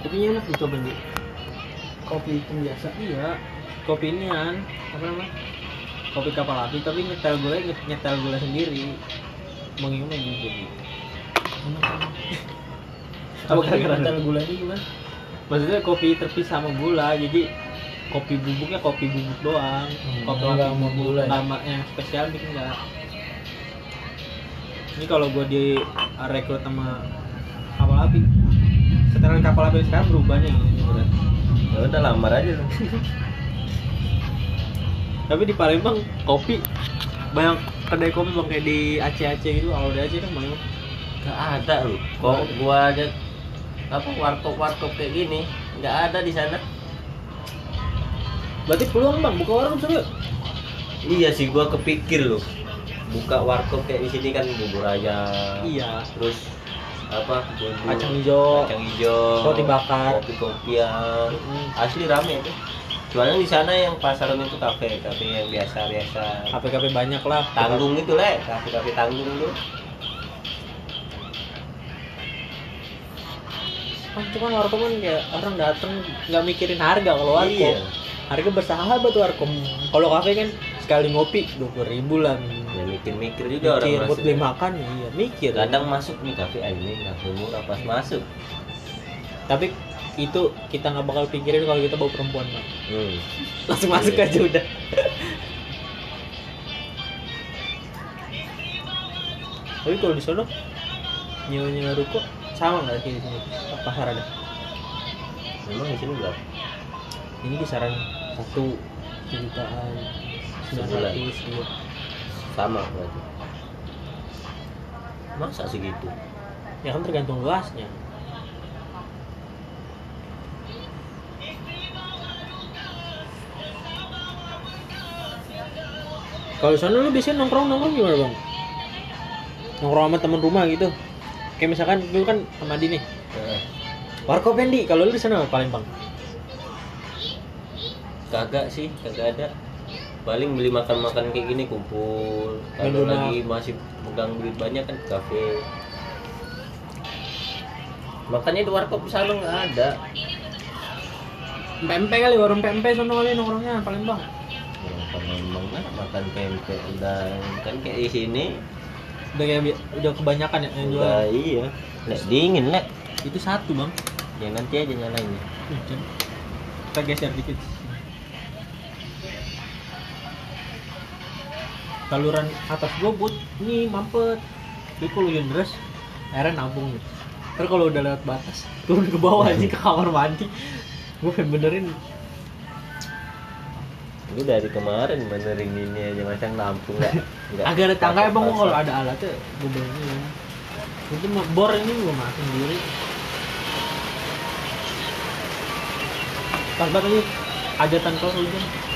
kopinya enak dicoba nih kopi hitam biasa iya. Kopi inian apa namanya? Kopi kapal api tapi nyetel gula nye- nyetel gula sendiri. Mengium lagi jadi. Apa coba gara-gara. kira gula ini gimana? Maksudnya kopi terpisah sama gula jadi kopi bubuknya kopi bubuk doang. Hmm, kopi nggak sama gula ya? sama yang spesial bikin enggak. Ini kalau gue di rekrut sama kapal api setelan kapal api sekarang berubahnya ini ya udah lamar aja tuh tapi di Palembang kopi banyak kedai kopi bang kayak di Aceh Aceh gitu kalau di Aceh kan banyak Gak ada lu. Kok gua aja apa warkop warkop kayak gini nggak ada di sana. berarti peluang bang buka warung seru Iya sih gua kepikir loh. Buka warkop kayak di sini kan bubur ayam. iya Terus apa? bubur- kacang hijau Kacang hijau. Roti bakar. Kopi kopian. Mm. Asli rame tuh. Soalnya di sana yang pasaran itu kafe, kafe yang biasa-biasa. KP-KP banyak lah Tanggung itu lah, kafe-kafe tanggung tuh. kan cuma warkop kan kayak orang dateng nggak mikirin harga kalau warkop Iya. harga bersahabat warkop kalau kafe kan sekali ngopi dua puluh ribu lah Ya mikir-mikir juga orang mikir buat masuk. beli makan iya mikir Kadang masuk nih kafe ini kafe murah pas masuk. tapi itu kita nggak bakal pikirin kalau kita bawa perempuan bang Hmm. langsung masuk Iya. aja udah tapi kalau di sono nyewa nyewa ruko sama nggak kayak di sini pasar ada Memang di sini berapa? ini kisaran satu jutaan Sebulan. iya. Sama berarti. Masa segitu? ya kan tergantung luasnya kalau sana lu biasanya nongkrong nongkrong gimana bang nongkrong sama temen rumah gitu kayak misalkan dulu kan sama Adi nih Heeh. warkop Pendi kalau lu di sana Palembang Kagak sih, kagak ada. Paling beli makan-makan kayak gini kumpul. Kalau lagi masih pegang duit banyak kan ke kafe. Makanya di warkop sana nggak ada. PMP kali warung PMP sono kali nongkrongnya Palembang Orang Palembang kan makan pempek udah kan kayak di sini udah kayak udah kebanyakan ya yang jual udah iya. Lek dingin lek. itu satu bang Ya nanti aja nyalainnya. Kita geser dikit saluran atas gua but ini mampet. Jadi kalau hujan deras airnya nampung gitu terus kalau udah lewat batas turun ke bawah aja ke kamar mandi. Gua pengen benerin. Ini dari kemarin benerin ini aja masang lampu nggak? agak ada tangga emang pasang. kalau ada alatnya gua benerin. Itu bor ini gua masang sendiri. Pas banget ini hajatan kelas hujan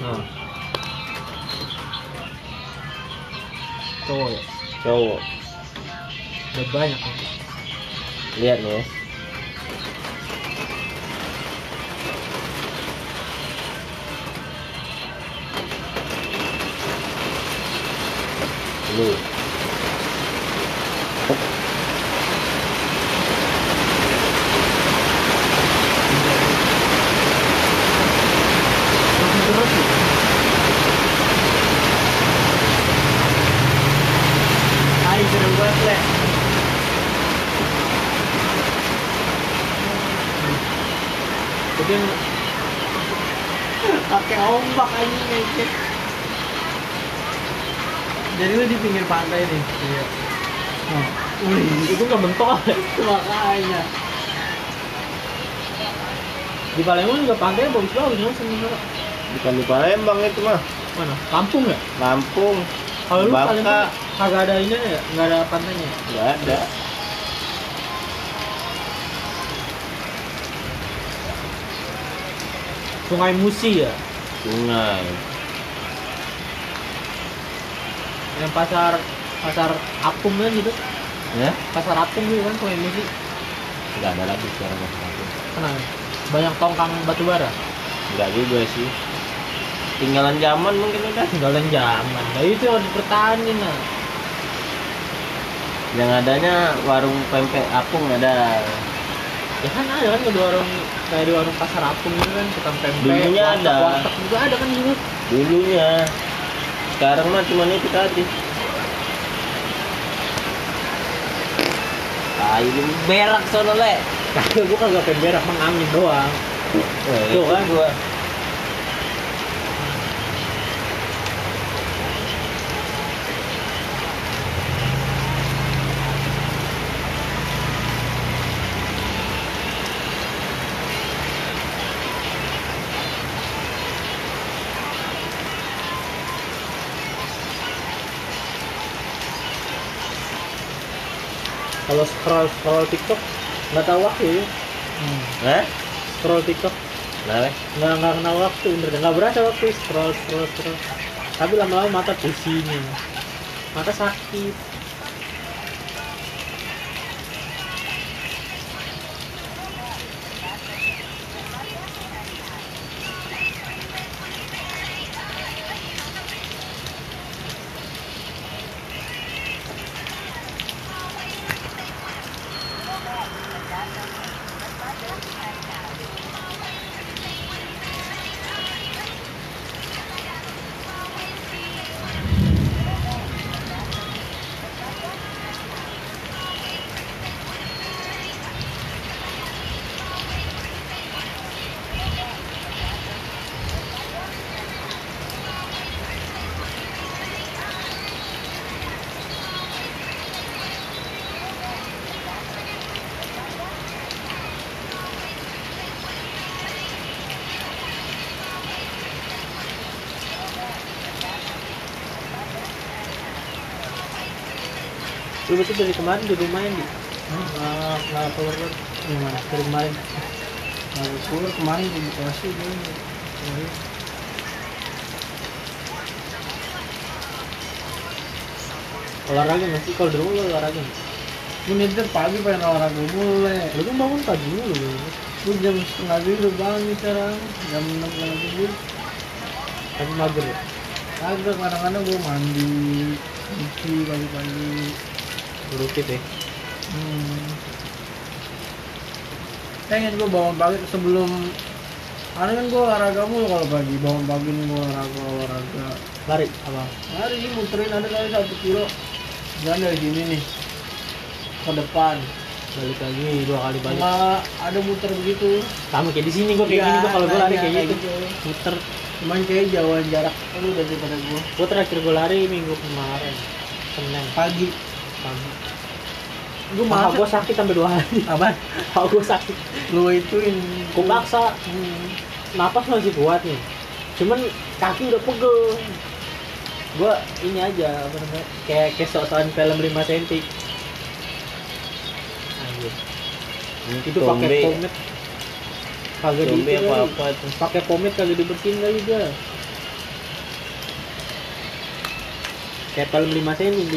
nah cowok ya Cowok. udah banyak kan Lihat nih ya. Lu. langsung terus gitu Hai seru banget le Jadi pakai ombak aja ngecek. Jadi lu di pinggir pantai nih. Iya. Nah, wih, itu nggak mentok makanya. Di Palembang juga pantai bagus-bagus ya sebenarnya. Bukan di Palembang itu mah. Mana? Lampung nggak? Lampung. Kalau lu. Palembang kagak ada ini ya, nggak ada pantainya. Nggak ada. Sungai Musi ya. Sungai. Yang pasar pasar apung kan gitu. Ya? Pasar apung gitu kan kalau musik. Nggak ada lagi sekarang masalah kenapa banyak tongkang batu bara? Nggak juga sih. Tinggalan zaman mungkin udah. Tinggalan zaman. Nah itu yang harus dipertahanin nah. Yang adanya warung pempek apung ada. Ya kan ada kan di warung kayak di warung pasar apung gitu kan tukang pempek Dulunya ada. warteg juga ada kan gitu. Dulunya sekarang mah cuma itu tadi tai berak sono le. Kagak gua kagak pengen berak mengangin doang. Tuh kan. gua kalau scroll scroll tiktok nggak tahu waktu ya. Hah? scroll tiktok. Kenapa? nggak nggak kenal waktu bener. Nggak berasa waktu scroll scroll scroll. Tapi lama-lama mata pusing mata sakit lu betul dari kemarin di rumah di nggak nggak keluar keluar Gimana? dari kemarin Nah, keluar kemarin di Bekasi. Kemarin. olahraga nggak sih kalau di rumah lu olahraga nggak? Gue nyetir pagi pengen olahraga mulu le. lu kan bangun pagi dulu lu jam setengah tujuh udah bangun sekarang. Jam enam setengah tujuh. tapi mager ya Agak kadang-kadang gue mandi, cuci pagi-pagi. Berukit ya. Hmm. Pengen gue bangun pagi sebelum karena kan gue olahraga mulu kalau pagi. Bangun pagi nih gue olahraga olahraga. Lari apa? Hari muterin ada kali satu kilo. Jalan dari sini nih ke depan. Balik lagi dua kali balik. Nggak ada muter begitu. Sama kayak di sini gua kayak Iya, gini gua. Kalau nah, lari kayak kayak gitu. muter. Cuman kayak jauhan jarak lu daripada gue gua terakhir gua lari minggu kemarin senin. Pagi pagi. Gue masa gua sakit sampai dua hari. Apa? Paha gua sakit. Lu ituin. Gua paksa hmm. napas masih kuat nih. Cuman kaki udah pegel. Gua ini aja apa namanya kayak kayak sosokan film 5 cm Anjir. itu pakai pomade. Kagak di apa apa itu? Pakai pomade kagak dibersihin kali juga kayak film 5 cm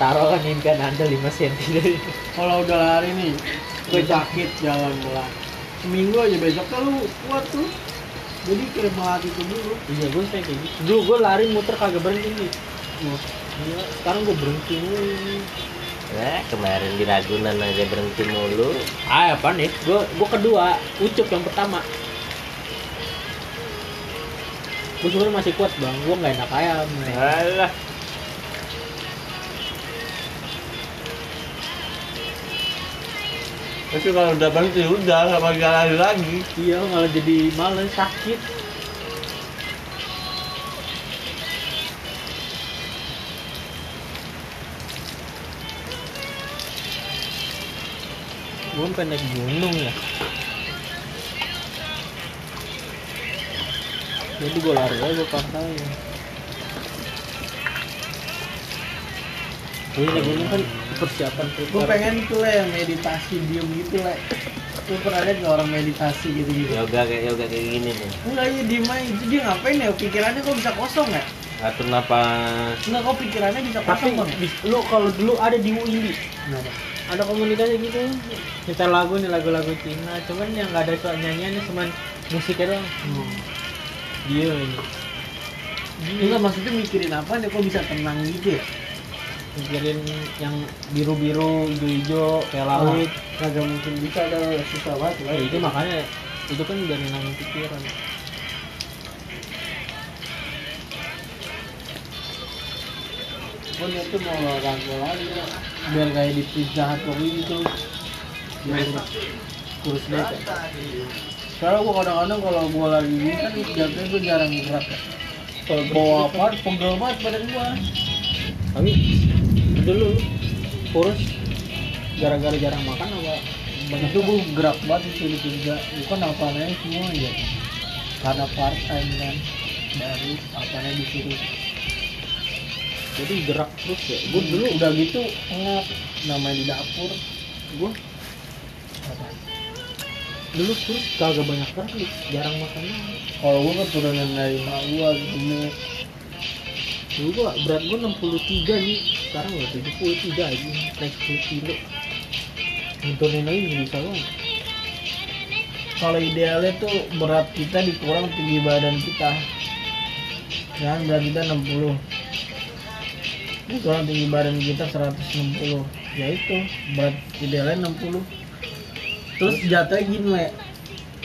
taruh kan impian anda 5 cm dari kalau udah lari nih gue sakit jalan pelan seminggu aja besoknya lu kuat tuh jadi kayak melatih tubuh lu iya gue kayak gitu dulu gue lari muter kagak berhenti nih Iya, sekarang gue berhenti mulu. Nah, kemarin di Ragunan aja berhenti mulu. Ah, apa nih? Gue gue kedua, ucup yang pertama. Gue sebenarnya masih kuat bang, gue nggak enak ayam. Alah. Tapi kalau udah berhenti udah nggak bakal lari lagi. Iya, malah jadi males sakit. Gue pengen gunung ya. Jadi gue lari aja pantai. Gue naik gunung kan persiapan gue pengen tuh le yang meditasi diem gitu le lu pernah liat nggak orang meditasi gitu gitu Yoga kayak yoga kayak gini nih. enggak iya diem aja itu dia ngapain ya pikirannya kok bisa kosong ya Ngatur napas. Enggak kok pikirannya bisa tapi kosong bang. di- lu kalau dulu ada di UI Kenapa? ada komunitasnya gitu kita lagu nih lagu-lagu Cina cuman yang nggak ada suara nyanyiannya cuman musiknya doang Hmm. dia ini Enggak maksudnya mikirin apa nih kok bisa tenang gitu ya? Mikirin yang biru-biru hijau-hijau kayak laut Kagak mungkin bisa ada susah banget lah. ya itu makanya itu kan dari nenangin pikiran Gue niat tuh mau olahraga lagi ya. biar kayak di pizza hut gitu. Biar kurus deh. Soalnya gue kadang-kadang kalau gue lagi ini kan jatuhnya gue jarang gerak ya. Kalau bawa apa, pegel banget badan gue. tapi dulu. Kurus. Gara-gara jarang makan apa banyak itu gue gerak banget itu di pizza. Bukan apa-apanya semua ya. Karena part time kan. Dari apanya disuruh jadi gerak terus ya? Gue dulu udah gitu. Ngap namanya di dapur. Gue dulu terus kagak banyak gerak nih jarang makan. Kalau gue keturunan dari mak gue gemuk dulu gua berat gua 63 nih sekarang udah 73 aja naik 10 kilo nurunin lagi bisa banget kalau idealnya tuh berat kita dikurang tinggi badan kita. Jangan berat kita 60 dikurang tinggi badan kita 160 ya itu berat idealnya 60 terus jatuhnya gini le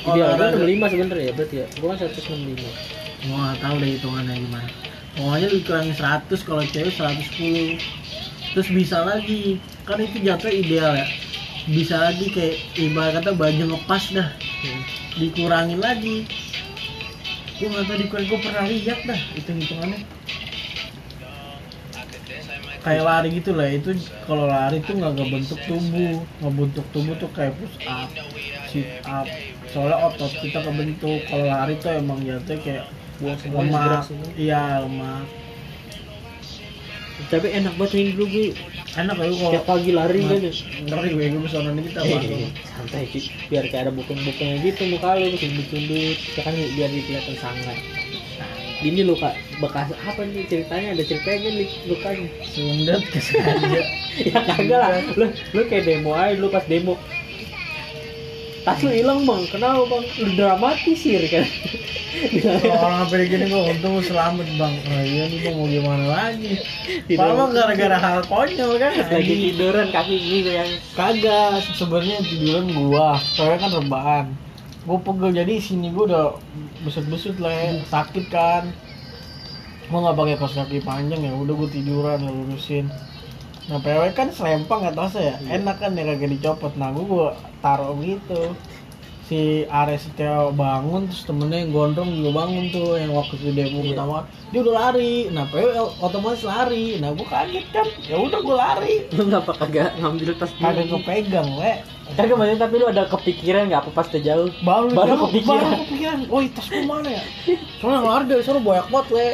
Ideal gua olahraga 65 sebenernya ya berarti ya. Gua kan 165 gua nggak tahu deh hitungannya gimana pokoknya lu kurang 100 kalau cewek 110 terus bisa lagi. Kan itu jatuh ideal ya. Bisa lagi kayak ibarat kata baju ngepas dah. Hmm. dikurangin lagi. Gua nggak tahu dikurangin gua pernah lihat dah hitung hitungannya kayak lari gitu lah itu kalau lari tuh nggak ngebentuk tubuh ngebentuk tubuh tuh kayak push up sit up. Soalnya otot kita kebentuk. Kalau lari tuh emang jatuh kayak buat lemak. iya lemak. Tapi enak banget nih dulu gue enak ya kalau tiap pagi lari kan ya. ngeri gue bisa nonton kita Eh, Bang. santai sih biar kayak ada bukun-bukunnya gitu muka lu sundut-sundut ya kan biar kelihatan sangat. Ini luka bekas apa nih ceritanya? Ada ceritanya nih lukanya. Sundet kesengaja ya kagak lah. Lu lu kayak demo aja lu pas demo tas lu hilang bang. Kenapa bang? Lu dramatisir kan kalau orang apa gini gue untung selamat bang. Oh iya nih bang mau gimana lagi. Padahal gara-gara hal konyol kan? Lagi anjing. tiduran kaki gitu yang kagak sebenarnya tiduran gua. Soalnya kan rebahan. Gua pegel jadi sini gua udah besut-besut lah ya. sakit kan. Gua nggak pakai kaos kaki panjang ya. Udah gua tiduran lurusin nah PW kan selempang atasnya ya. Iya. enak kan ya kagak dicopot. Nah gua, gua taruh gitu. Si Ares setia bangun terus temennya yang gondrong juga bangun tuh yang waktu itu demo Iya. pertama dia udah lari. Nah PW otomatis lari. Nah gua kaget kan. Ya udah gua lari. Lu ngapa kagak ngambil tas kagak dulu kepegang le kagak maksudnya tapi lu ada kepikiran nggak? Apa pas jauh? Baru Baru baru kepikiran. baru kepikiran. Oh tas gua mana ya? Soalnya lari dari sana banyak banget le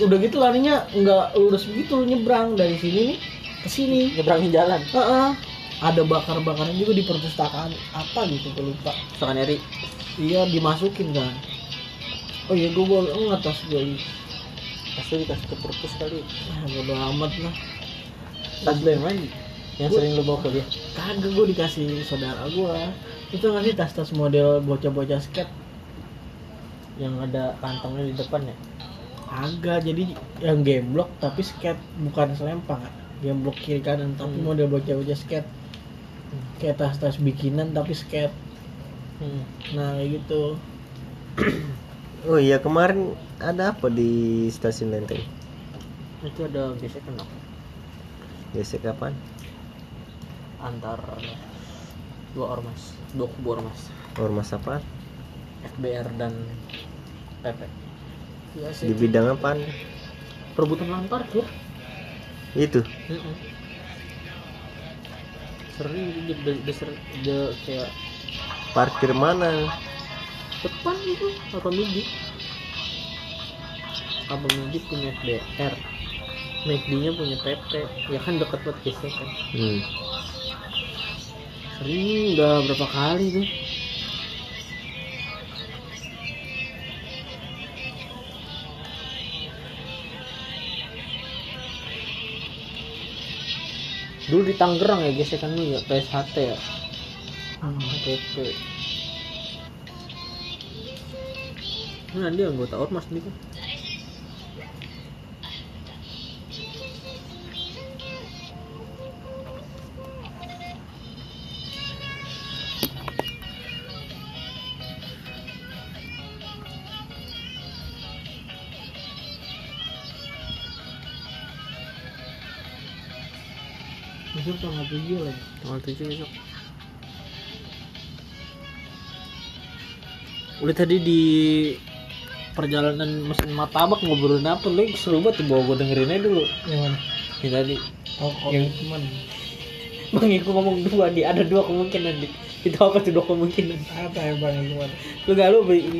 udah gitu larinya nggak lurus begitu nyebrang dari sini nih ke sini. Nyebrangin jalan? Heeh. ada bakar-bakaran juga di perpustakaan. Apa gitu gue lupa. Suka Eri iya dimasukin kan. Oh iya gue bawa enggak tas gue pasti dikasih ke perpus kali. Ah bodo amat lah. Tas lu yang mana yang Gua- sering lu bawa kuliah kagak gue dikasih saudara gue itu nggak sih tas-tas model bocah-bocah skate? Yang ada kantongnya di depan ya Agak jadi yang game block tapi skate bukan selempang. Game block kiri kanan tapi Hmm. model bocah-bocah skate. Kayak tas-tas bikinan tapi skate. hmm. Nah kayak gitu. Oh iya kemarin ada apa di stasiun Lenteng? itu ada gesekan apa Gesek kapan? antar dua ormas dua kubu ormas Ormas apa? FBR dan PP Ya Di bidang apa? perebutan lahan parkir Itu. Sering di, di, di, kayak Parkir mana? depan itu apa midi abang midi punya FBR McD nya punya PP ya kan deket banget gesekan Hmm. sering udah berapa kali tuh dulu di Tangerang ya gesekan dulu ya PSHT ya. PP Nah, dia anggota ormas nih kan. Tanggal tujuh lagi Tanggal 7 besok. Udah tadi di perjalanan mesin martabak ngobrolin apa lu seru banget tuh bawa gue dengerin aja dulu. Yang mana? Yang tadi. Oh komitmen bang Iko ngomong dua nih ada dua kemungkinan nih itu apa tuh dua kemungkinan? Apa ya bang mana lu gak lu beri ini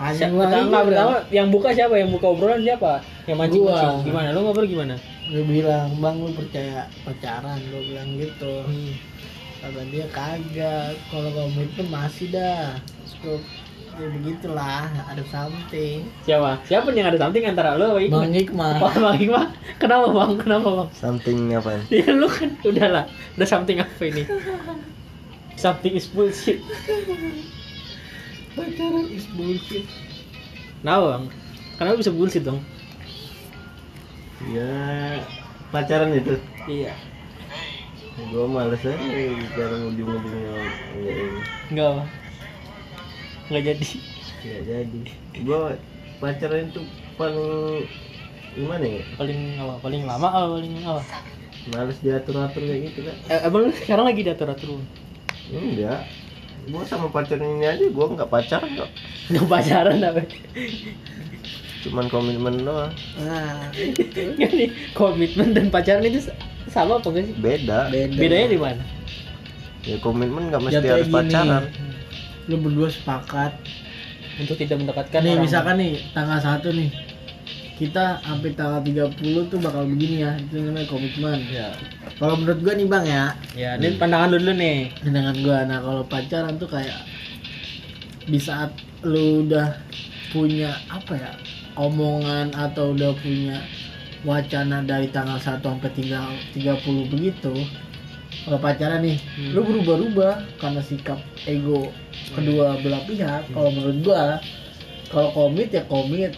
pertama pertama yang buka siapa? Yang buka obrolan siapa? Yang mancing mancing gimana? Lu ngobrol gimana gue bilang bang lu percaya pacaran gue bilang gitu hmm. kata dia kagak kalau komitmen masih dah gua, ya begitulah ada something siapa siapa nih yang ada something antara Iko bang Hikmah Wah, Bang Hikmah, kenapa bang? Kenapa bang? Something apa? Ya lu kan udahlah, udah something apa ini? Something is bullshit. pacaran is bullshit Nah bang, kenapa bisa bullshit dong? Ya pacaran itu. Iya. Gua males aja bicara ujung-ujungnya enggak ini. Enggak. Enggak jadi. Enggak jadi. Gua pacaran itu paling gimana ya? Paling apa? Paling lama apa paling apa? Males diatur-atur kayak gitu kan. Eh, emang sekarang lagi diatur atur? Enggak. Gua sama pacaran ini aja gua nggak pacaran kok. Nggak pacaran apa? Cuman komitmen doang. nah Nggak nih, komitmen dan pacaran itu sama apa enggak sih? Beda. beda Bedanya di mana? Ya komitmen nggak mesti Jatuhnya harus gini. pacaran. lu berdua sepakat Untuk tidak mendekatkan nih orang. misalkan nih tanggal 1 nih kita sampai tanggal 30 tuh bakal begini ya itu namanya komitmen Ya, kalau menurut gua nih bang ya ya ini pandangan lu dulu nih. dengan gua nah kalau pacaran tuh kayak di saat lu udah punya apa ya omongan atau udah punya wacana dari tanggal 1 sampai tinggal 30 begitu kalau pacaran nih Hmm. lu berubah-ubah karena sikap ego kedua belah pihak kalau menurut gua kalau komit ya komit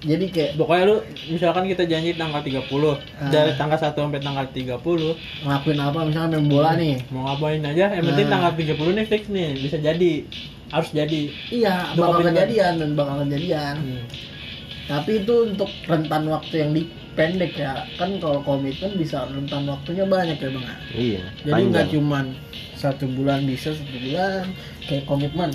jadi kayak Pokoknya lu misalkan kita janji tanggal 30 Ah. dari tanggal 1 sampai tanggal 30 ngelakuin apa misalnya main bola nih mau ngapain aja yang penting Nah. tanggal 30 nih fix nih bisa jadi harus jadi iya bakal komitmen. kejadian dan bakal kejadian Hmm. Tapi itu untuk rentan waktu yang dipendek ya. Kan kalau komitmen bisa rentan waktunya banyak ya bang. Iya. jadi nggak cuman satu bulan bisa satu bulan. Kayak komitmen.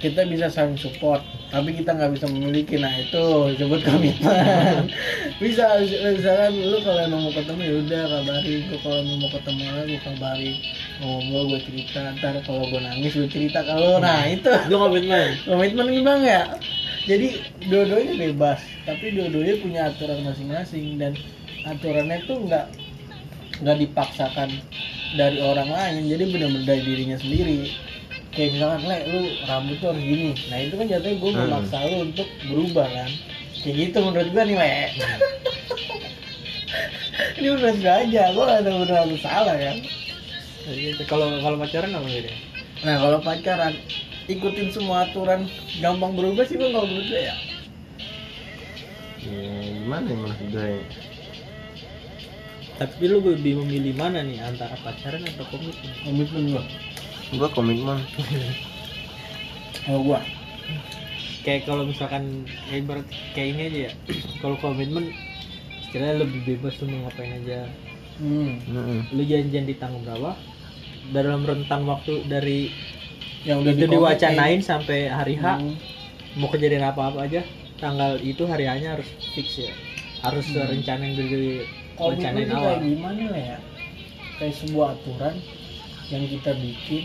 Kita bisa saling support tapi kita nggak bisa memiliki. Nah itu disebut komitmen. Bisa misalkan lu kalau emang mau ketemu ya udah kabarin gua kalau emang mau ketemu lagi gua kabarin ngomong gue cerita. Ntar kalau gue nangis gue cerita kalau nah itu. Itu komitmen. Komitmen nih bang ya jadi dua-duanya bebas. Tapi dua-duanya punya aturan masing-masing. Dan aturannya tuh nggak nggak dipaksakan dari orang lain. Jadi benar-benar dari dirinya sendiri. Kayak misalkan le lu rambut tuh harus gini. Nah itu kan jatuhnya gue Hmm. memaksa lu untuk berubah kan? Kayak gitu menurut gue nih le. Ini menurut gue aja. Gue gak ada benar salah kan? Gitu. kalau kalau pacaran apa beda nah kalau pacaran ikutin semua aturan gampang berubah sih bang kalau menurut gue ya Ya, gimana ya maksud gue? Tapi lu lebih memilih mana nih antara pacaran atau komitmen? Komitmen gue Gua komitmen. kalau gue kayak kalau misalkan ya ibarat kayak ini aja ya. Kalau komitmen istilahnya lebih bebas tuh mau ngapain aja. Hmm. Heeh. lu janjian di tanggal berapa dalam rentang waktu dari yang udah itu diwacanain sampai hari H. Hmm. mau kejadian apa apa aja tanggal itu hari hanya harus fix ya. Harus Hmm. rencana yang dari itu awal kayak gimana lah ya? Kayak sebuah aturan yang kita bikin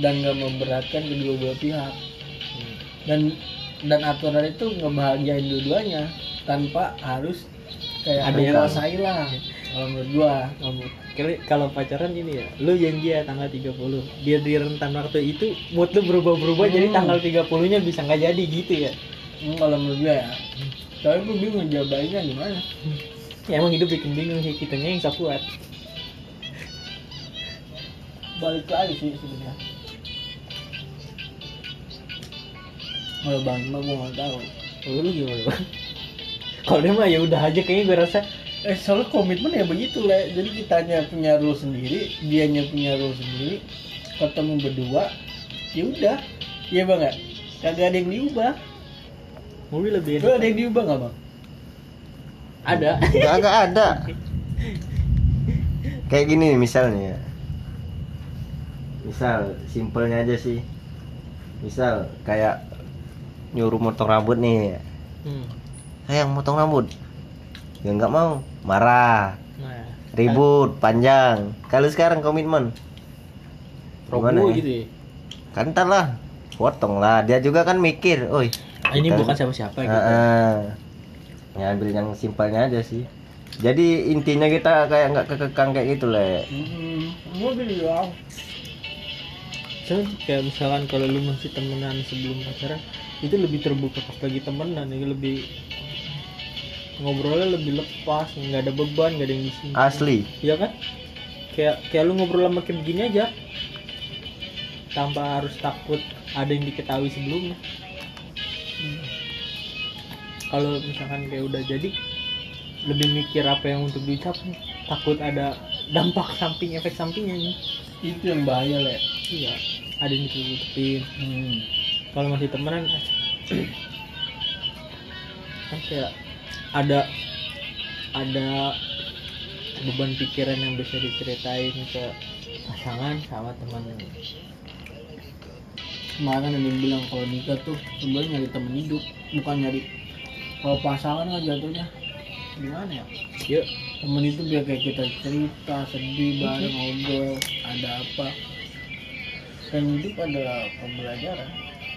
dan gak memberatkan kedua belah pihak. Hmm. dan dan aturan itu ngebahagiain dua-duanya tanpa harus kayak Ada yang- lah kalau menurut gua kalau pacaran ini ya lu janji ya tanggal 30 dia di rentan waktu itu mood lu berubah-berubah jadi Hmm. tanggal 30 nya bisa nggak jadi gitu ya? Hmm, kalau menurut gua ya. Tapi gua bingung jawabannya gimana. Ya emang hidup bikin bingung sih kitanya yang sok kuat. Balik lagi sih sebenarnya. Kalau bang mah gue nggak tahu. Kalau lu gimana bang? Kalau dia mah ya udah aja kayaknya gue rasa eh soalnya komitmen ya begitu lah jadi kitanya punya rule sendiri dianya punya rule sendiri ketemu berdua ya udah iya bang nggak kagak ada yang diubah mobil lebih lu enak. ada yang diubah nggak bang Ada. Nggak nggak ada. Kayak gini nih misalnya. Misal simpelnya aja sih. Misal kayak nyuruh motong rambut nih. Hmm. Sayang motong rambut. Ya nggak mau, marah, Nah, ribut, panjang. Kalau sekarang komitmen, Gimana Robo ya? gitu ya. kan ntar lah, potong lah. Dia juga kan mikir, oi. Ah, ini Kan- bukan siapa-siapa gitu. Heeh. Ya ambil yang simpelnya aja sih. Jadi intinya kita kayak nggak kekekang kayak gitu le. hmm gue bilang So, kayak misalkan kalau lu masih temenan sebelum pacaran itu lebih terbuka pas lagi temenan ya lebih ngobrolnya lebih lepas nggak ada beban nggak ada yang disimpan Asli. Iya kan? Kayak kayak lu ngobrol sama kayak begini aja. Tanpa harus takut ada yang diketahui sebelumnya. Kalau misalkan kayak udah jadi lebih mikir apa yang untuk diucapin takut ada dampak samping efek sampingnya nih. Itu yang bahaya le. Iya ada yang ditutupin. Hmm. kalau masih temenan kan kayak ada ada beban pikiran yang bisa diceritain ke pasangan sama teman. Kemarin ada yang bilang kalau nikah tuh sebenarnya nyari temen hidup bukan nyari. Kalau pasangan kan jatuhnya. Gimana ya? Yuk temen itu biar kayak kita cerita sedih bareng ngobrol ada apa. Dan hidup adalah pembelajaran.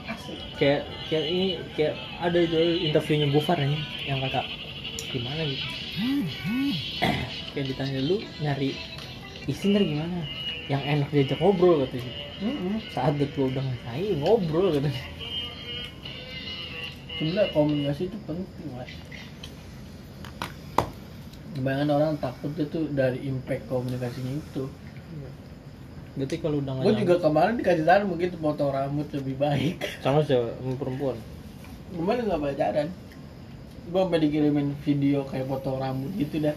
Asik kayak kayak ini kayak ada itu interviewnya Gofar ini yang kata gimana gitu? Kayak ditanya lu nyari istri ntar gimana? Yang enak diajak ngobrol katanya Mm-mm. saat gue udah ngobrol katanya. Sebenarnya komunikasi itu penting mas. Kebanyakan orang takutnya tuh dari impact komunikasinya itu. Berarti kalau udah gue juga kemarin dikasih saran begitu potong rambut lebih baik. Sama sama perempuan. Kemarin nggak pacaran gue sampai dikirimin video kayak potong rambut gitu dah.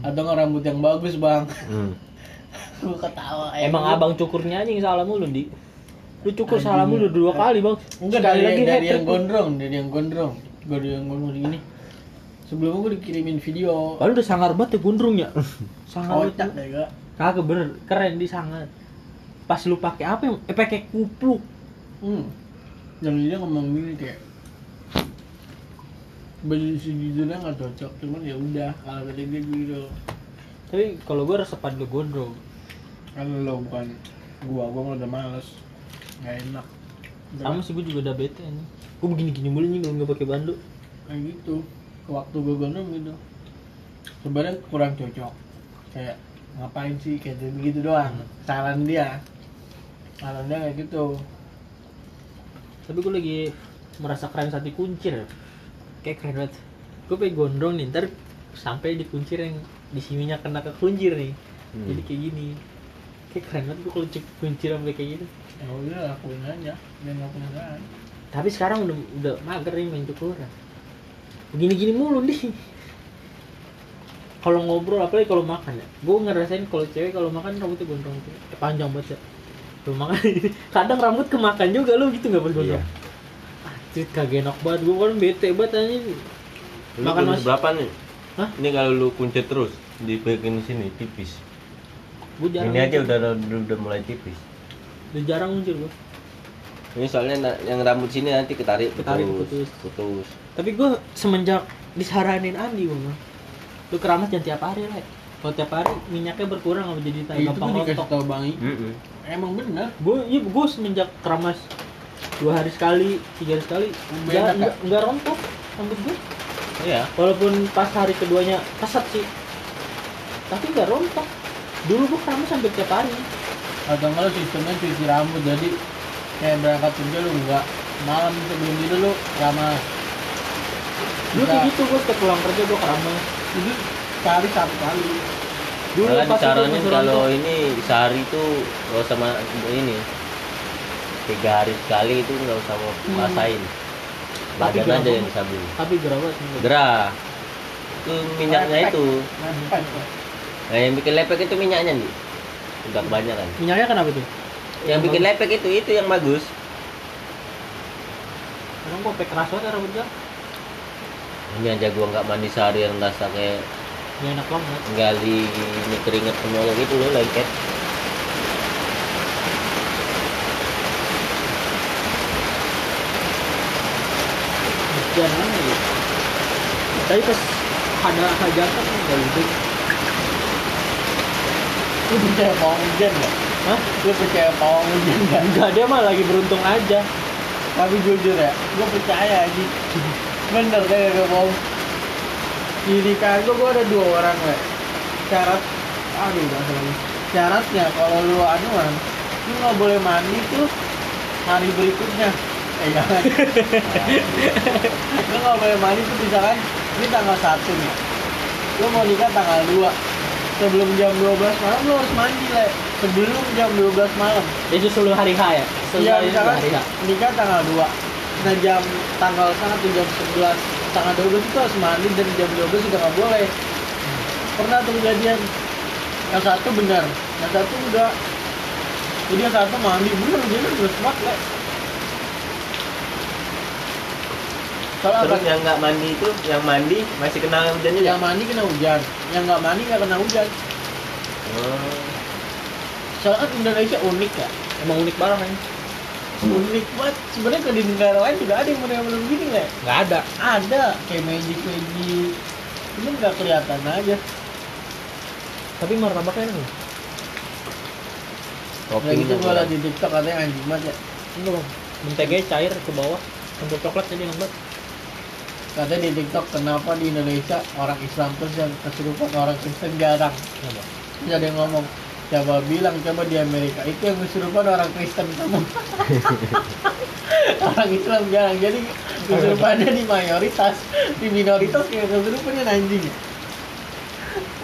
Atau nggak rambut yang bagus bang? Hmm. gue ketawa emang abang cukurnya aja yang salah mulu di. Lu cukur Anjing. salah mulu dua kali bang. Enggak dari, lagi dari yang gondrong dari yang gondrong. Gue dari yang gondrong gini. Sebelumnya gue dikirimin video. Padahal udah sangar banget ya gondrong ya. Sangar kocak banget. deh gak kagak bener keren di sangar. Pas lu pakai apa yang eh pakai kupluk. Hmm. yang dia ngomong gini kayak baju sejujurnya nggak cocok cuman ya udah kalau kata dia gitu tapi kalau gue resepan lu gondrong. Kalau lo bukan gua gua udah males. Nggak enak. Sama sih gue juga udah bete nih gue begini gini mulu nih kalau nggak pakai bandu. Kayak gitu. Waktu gue gondrong gitu. Sebenarnya kurang cocok. Kayak ngapain sih kayak gitu begitu doang. Saran dia. Saran dia kayak gitu. Tapi gue lagi merasa keren saat dikuncir kayak keren banget. Gue pengen gondrong nih ntar sampai dikuncir yang di sininya kena ke kuncir nih. Hmm. jadi kayak gini. Kayak keren banget gue kalau cek kuncir sampai kayak gitu. Ya udah lakuin aja. Dia nggak penasaran tapi sekarang udah udah mager nih main cukuran begini gini mulu nih. Kalau ngobrol apalagi kalau makan ya. Gue ngerasain kalau cewek kalau makan rambutnya gondrong tuh. Eh, panjang banget ya. Kalau makan kadang rambut kemakan juga lu gitu nggak pas gondrong Anjir kagak enak banget gue kan bete banget anjing Lu Makan kunci mas- berapa nih? Hah? Ini kalau lu kunci terus dibikin sini tipis. gue jarang Ini aja udah, udah udah mulai tipis. udah jarang muncul gue Ini soalnya yang rambut sini nanti ketarik, Ketarik, putus. putus. putus. tapi gue semenjak disaranin Andi gue mah lu keramas jangan tiap hari lah kalau tiap hari minyaknya berkurang jadi Ya, itu gampang pun dikasih rontok tau bang I. Emang bener gue iya gue semenjak keramas dua hari sekali tiga hari sekali. Nggak nggak nggak rontok rambut gue Iya. walaupun pas hari keduanya kesat sih. Tapi nggak rontok. Dulu gue keramas sampai tiap hari. Atau enggak lo sistemnya cuci rambut jadi kayak berangkat kerja lu enggak malam sebelum tidur lu keramas dulu kayak gitu gue setiap pulang kerja gue keramas jadi sekali satu kali. Dulu Malah pas itu Mas kalau ini sehari itu nggak usah ma- ini tiga hari sekali itu nggak usah mau Hmm. masain Tapi badan gerah aja yang disabun tapi gerah banget. gerah itu minyaknya Lepek. itu Lepek. nah yang bikin lepek itu minyaknya nih udah kebanyakan Minyaknya kenapa tuh? yang bikin lepek itu itu yang bagus Emang kok pek keras banget rambut gua? ini aja gua nggak mandi sehari yang rasa kayak Nggak enak banget. gali ini keringet semua gitu loh lengket Hujan mana ya? Tadi pas ada hajatan nggak gitu. Lu percaya pawang hujan nggak? Hah? Lu percaya pawang hujan nggak? Enggak, dia mah lagi beruntung aja. Tapi jujur ya, gue percaya aja. Bener deh gak bohong. Di nikahan gue, gue ada dua orang le. Syarat, aduh udah lagi. Syaratnya kalau lu anuan, lu nggak boleh mandi tuh hari berikutnya. Jangan. lu nggak boleh mandi tuh misalkan ini tanggal satu nih. Lu mau nikah tanggal 2 Sebelum jam 12 malam lu harus mandi le. Sebelum jam 12 malam. Itu seluruh hari H ya? Iya, misalkan hari H. nikah tanggal 2 Nah jam tanggal 1 jam 11 Tanggal 12 itu harus mandi dan jam 12 sudah nggak boleh Pernah tuh kejadian Yang satu benar, yang satu enggak Jadi yang satu mandi, bener dia terus smart le Soalnya terus apa? yang nggak mandi itu yang mandi masih kena hujan juga Yang mandi kena hujan Yang nggak mandi nggak kena hujan Oh. Soalnya kan Indonesia unik ya Emang unik banget kan? Unik banget Sebenarnya kalau di negara lain juga ada yang model-model begini le Nggak ada. ada kayak magic magic cuman nggak kelihatan aja Tapi martabaknya enak loh. kayak gitu kurang. liat di tiktok katanya anjing banget ya Enggak bang. Menteganya cair ke bawah. Campur coklat jadi enak katanya di tiktok kenapa di Indonesia orang Islam terus yang kesurupan orang Kristen jarang? Terus ada yang ngomong coba bilang coba di Amerika itu yang kesurupan orang Kristen kamu. Orang Islam jarang jadi kesurupannya di mayoritas di minoritas kayak kesurupannya anjing.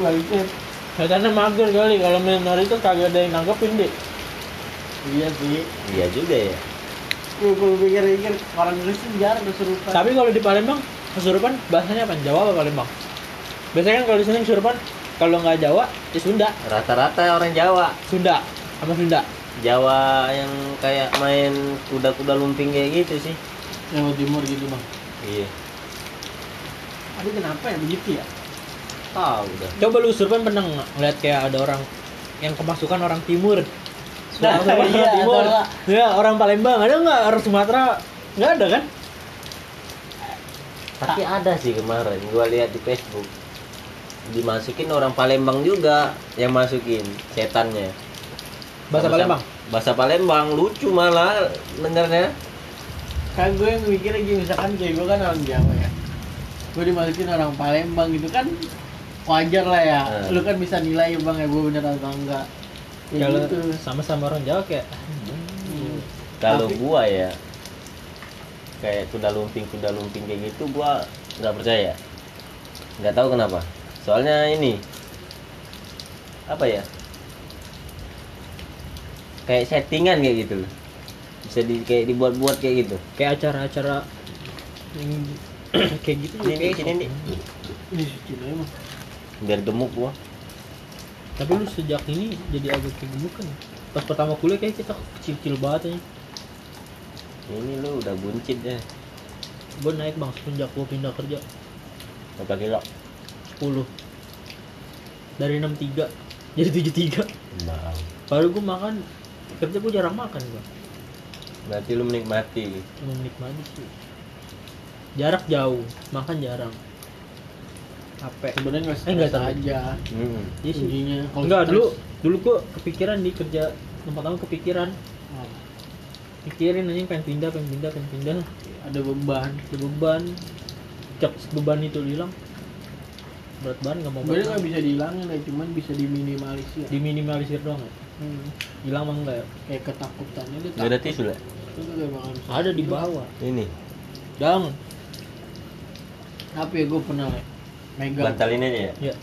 Bangsat. Katanya mager kali kalau minoritas kagak ada yang nanggepin deh. iya sih. Iya juga ya. Gue pikir-pikir orang Kristen jarang kesurupan. Tapi kalau di Palembang kesurupan bahasanya apa? Jawa apa Palembang? Biasanya kan kalau di sini kesurupan kalau nggak Jawa ya Sunda. rata-rata orang Jawa Sunda sama Sunda. Jawa yang kayak main kuda-kuda lumping kayak gitu sih Jawa Timur gitu bang iya tapi kenapa ya begitu ya tahu dah Coba lu kesurupan pernah nggak ngeliat kayak ada orang yang kemasukan orang timur? Nah, Orang iya, timur. atau nggak? Ya, orang Palembang ada nggak? Orang Sumatera nggak ada kan? Tapi ada sih kemarin gua lihat di Facebook. Dimasukin orang Palembang juga yang masukin setannya. Bahasa Palembang. bahasa Palembang lucu malah dengarnya. Kan gue yang mikirnya gini misalkan kayak gue kan orang Jawa ya. Gue dimasukin orang Palembang gitu kan wajar lah ya. Hmm. lu kan bisa nilai ya bang ya gue bener atau enggak. Kalau gitu. sama-sama orang Jawa kayak Hmm. kalau gua ya kayak kuda lumping kuda lumping kayak gitu gua nggak percaya. Nggak tahu kenapa. Soalnya ini apa ya? Kayak settingan kayak gitu. Loh bisa di kayak dibuat-buat kayak gitu. Kayak acara-acara kayak gitu. Ini, kayak sini, nih. ini suci lah emang. Biar gemuk gua. Tapi lu sejak ini jadi agak kayak gemuk kan? Pas pertama kuliah kayak kita kecil-kecil banget ya ini lu udah buncit ya? Gue naik bang semenjak gue pindah kerja. Berapa kilo? 10 dari 63 jadi 73 Wow. baru gue makan kerja gue jarang makan gue berarti lu menikmati. Emang menikmati sih. Jarak jauh makan jarang. Capek. Sebenarnya nggak Eh, nggak aja. Hmm. Iya sih. intinya kalau enggak dulu dulu gue kepikiran di kerja tempat tamu kepikiran pikirin anjing pengen pindah pengen pindah pengen pindah ada beban. Ada beban. Cek beban itu hilang. Berat banget nggak mau berat nggak bisa dihilangin ya cuman bisa diminimalisir. Diminimalisir doang ya? Hmm. hilang mah enggak ya? Kayak ketakutannya dia Gak ada takut. tisu lah itu ada di bawah. Ini. Jangan tapi ya gue pernah le megang. Bantal ini aja ya? Ya